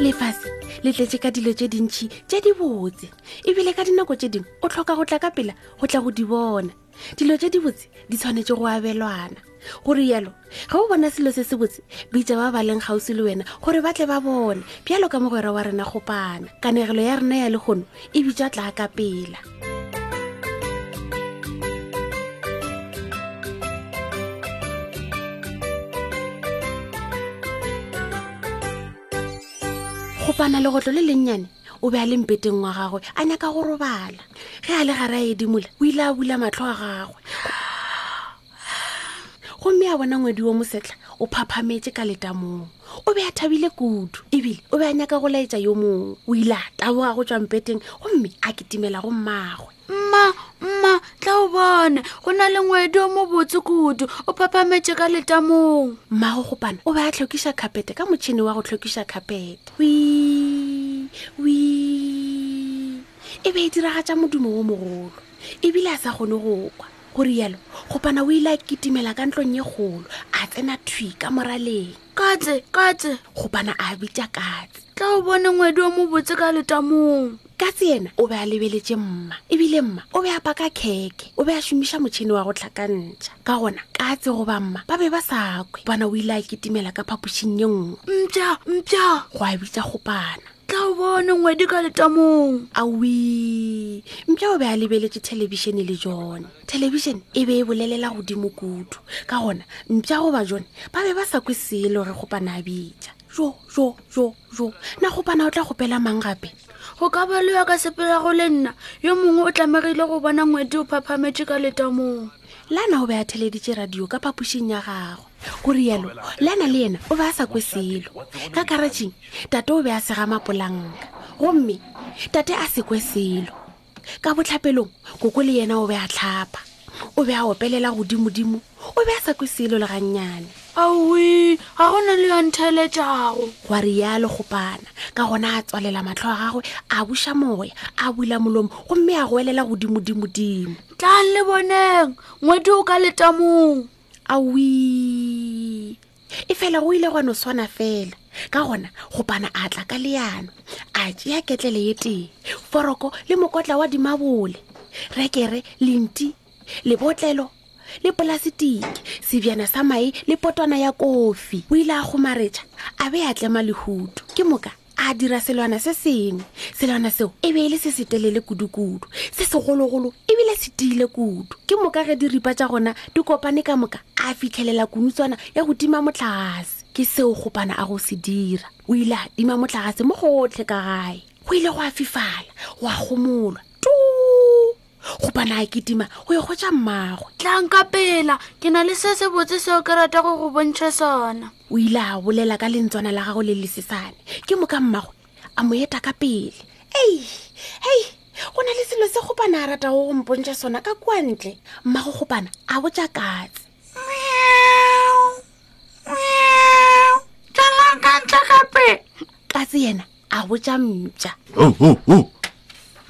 lefase le tletse ka dilo tse dintšhi tse di botse ebile ka dinako tse dingwe o tlhoka go tla ka pela go tla go di bona dilo tse di botse di tshwanetse go abelwana go rialo ge o bona selo se se botse bitsa ba ba leng gausi le wena gore ba tle ba bone bjalo ka mogwera wa rena kgopana kanegelo ya rena ya legono e bitsa tla ka pela kopana legotlo le lennyane o be a le mpeteng wa gagwe a nyaka go robala ge a le gare a edimola o ile a bula matlho a gagwe gomme a bona ngwedi wo mosetla o phaphametše ka letamong o be a thabile kudu ebile o be a nyaka go laetša yo mongwe o ile a taboga go tswa mpeteng gomme a ketimela go mmagwe mma mma tla o bone go na le ngwedi o mobotse kudu o phaphametše ka letamong mmago gopana o be a tlhokiša kgapete ka motšhini wa go tlhokiša kgapete wee wee e be e diragatša modumo wo mogolo ebile a sa kgone go kwa go rialo kgopana o ile a kitimela ka ntlong ye kgolo a tsena thwi ka moraleng katse katse kgopana a bitša katse tla o bone ngwedi o mo botse ka letamong katse yena o be a lebeletše mma ebile mma o be a paka kheke o be a šomiša motšhini wa go tlhakantšha ka gona katse goba mma ba be ba sa kwe kgopana o ile a kitimela ka phapošing ye nngwe mpša mpša go a bitša kgopana tla o bone ngwedi ka letamong awi mpša o be a lebeletše thelebišene le jone thelebišene e be e bolelela godimo kudu ka gona mpša goba jone ba be ba sa kwe selo re kgopana a bitša jo jo jo jo na kgopana o tla kgopela mang gape go ka ba le ya ka sepelago le nna yo mongwe o tlamegile go bona ngwedi o phaphametše ka letamong lana o be a theleditše radio ka phapošing ya gagwe go rialo lana le yena o be a sa kwe selo ka karatšheng tate o be a sega mapolanka gomme tate a sekwe selo ka botlhapelong koko le yena o be a tlhapa o be a opelela godimodimo o be a sa kwe selo le gannyane aoe ga go na le yo ntheletšago gwa rialo gopana ka gona a tswalela matlho a gagwe a buša moya a bula molomo gomme a goelela godimodimodimo tlang le boneng ngwedi o ka letamong awi e fela go ile gwa no swana fela ka gona gopana a tla ka leano a tšea ketlele ye tee foroko le mokotla wa dimabole rekere lenti lebotlelo le polasitiki sebjana sa mae le potwana ya kofi o ile a kgomaretša a be a tlema lehuto ke moka a dira selwana se sengwe selwana seo e be e le se se telele kudu-kudu se segologolo ebile se tiile kudu ke moka ge diripa tša gona di kopane ka moka a fitlhelela kunutswana ya go tima motlagase ke seo gopana a go se dira o ile a tima motlagase mo gotlhe ka gae go ile go a fifala go a gomolwa goba na kitima go e kgotsa mmagwe tlang ka pela ke na le se se botse seo ke rata go go bontšha sona o ile a bolela ka lentswana la gago le lesesane ke moka mmagwe a mo eta ka pele ei hei go na le selo se gopana a rata go go mpontša sona ka kwantle mmago gopana a botša katse tlalang ka ntle gape katse yena a botša mpša Oh, oh, oh.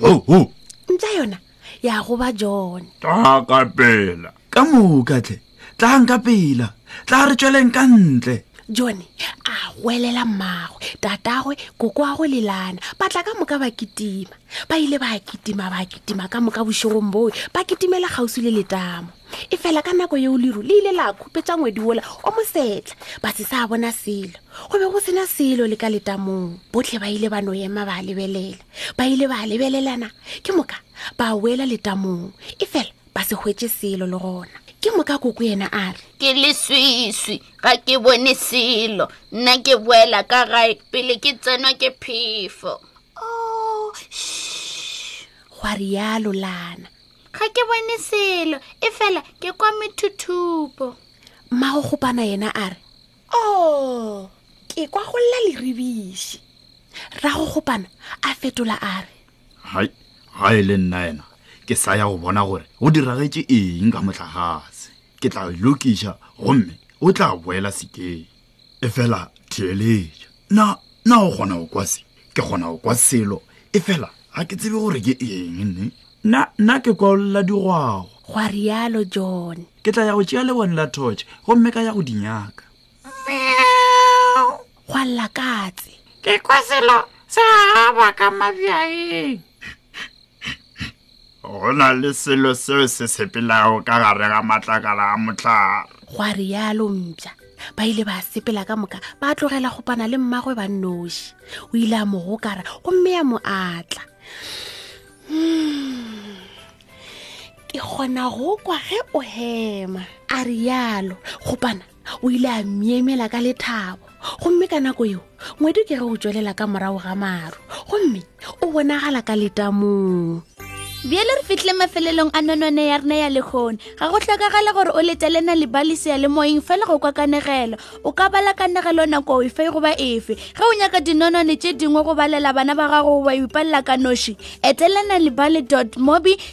Oh, oh. mpša yona ya go ba jone Tla ka pela. ka moka tle tlang ka pela tla re tšweleng ka ntle jone a goelela mmagwe tatagwe koko wa go lelana ba tla ka moka ba kitima ba ile ba kitima ba kitima ka moka bošegong boo ba kitimela kgauswi le letamo e fela ka nako yeo leru le ile la khupetša ngwedi wola o mosetla ba se sa bona selo go be go sena selo le ka letamong botlhe ba ile ba no ema ba lebelela ba ile ba lebelelana ke moka ba wela letamong e fela ba se hwetse selo le gona ke moka koko yena a re ke leswiswi ga ke bone selo nna ke boela ka gae pele ke tsenwa ke phefo oh, gwa rialo lana ga ke bone selo e fela ke kwa methuthupo mma go gopana yena a re o oh, ke kwa go lla leribiši ra go gopana a fetola a re hai ga e le nna ena ke sa ya go bona gore go diragetse eng ka motlagase ke tla lokiša gomme o tla boela sekeng e fela theeletša na na o kgona go kwa se ke kgona go kwa selo e fela ga ke tsebe gore ke eng nne na na ke kwaolela digwago gwa rialo john ke tla ya go tšea lebone la torch gomme ka ya go dinyaka gwa lakatse ke kwa selo sa gaba ka mabjaeng go na le selo seo se sepelago ka gare ga matlakala a motlhare gwa rialo mpša ba ile ba sepela ka moka ba tlogela go pana le mmagwe ba noši o ile a mo gokara gomme ya mo atla hmm. ke kgona go kwa ge o hema a rialo gopana o ile a miemela ka lethabo gomme ka nako eo ngwedu ke ge o tswelela ka morago ga maru gomme o bonagala ka letamong bjale re fitlhile mafelelong a nonone ya rena ya lekgone ga go tlhokagale gore o letele na lebalise ya le moyeng fela go kwa kanegelo o ka bala kanegelo nako efe goba efe ge o nyaka dinonone tše dingwe go balela bana ba gago goba ipalela ka noši etelena lebale dot mobi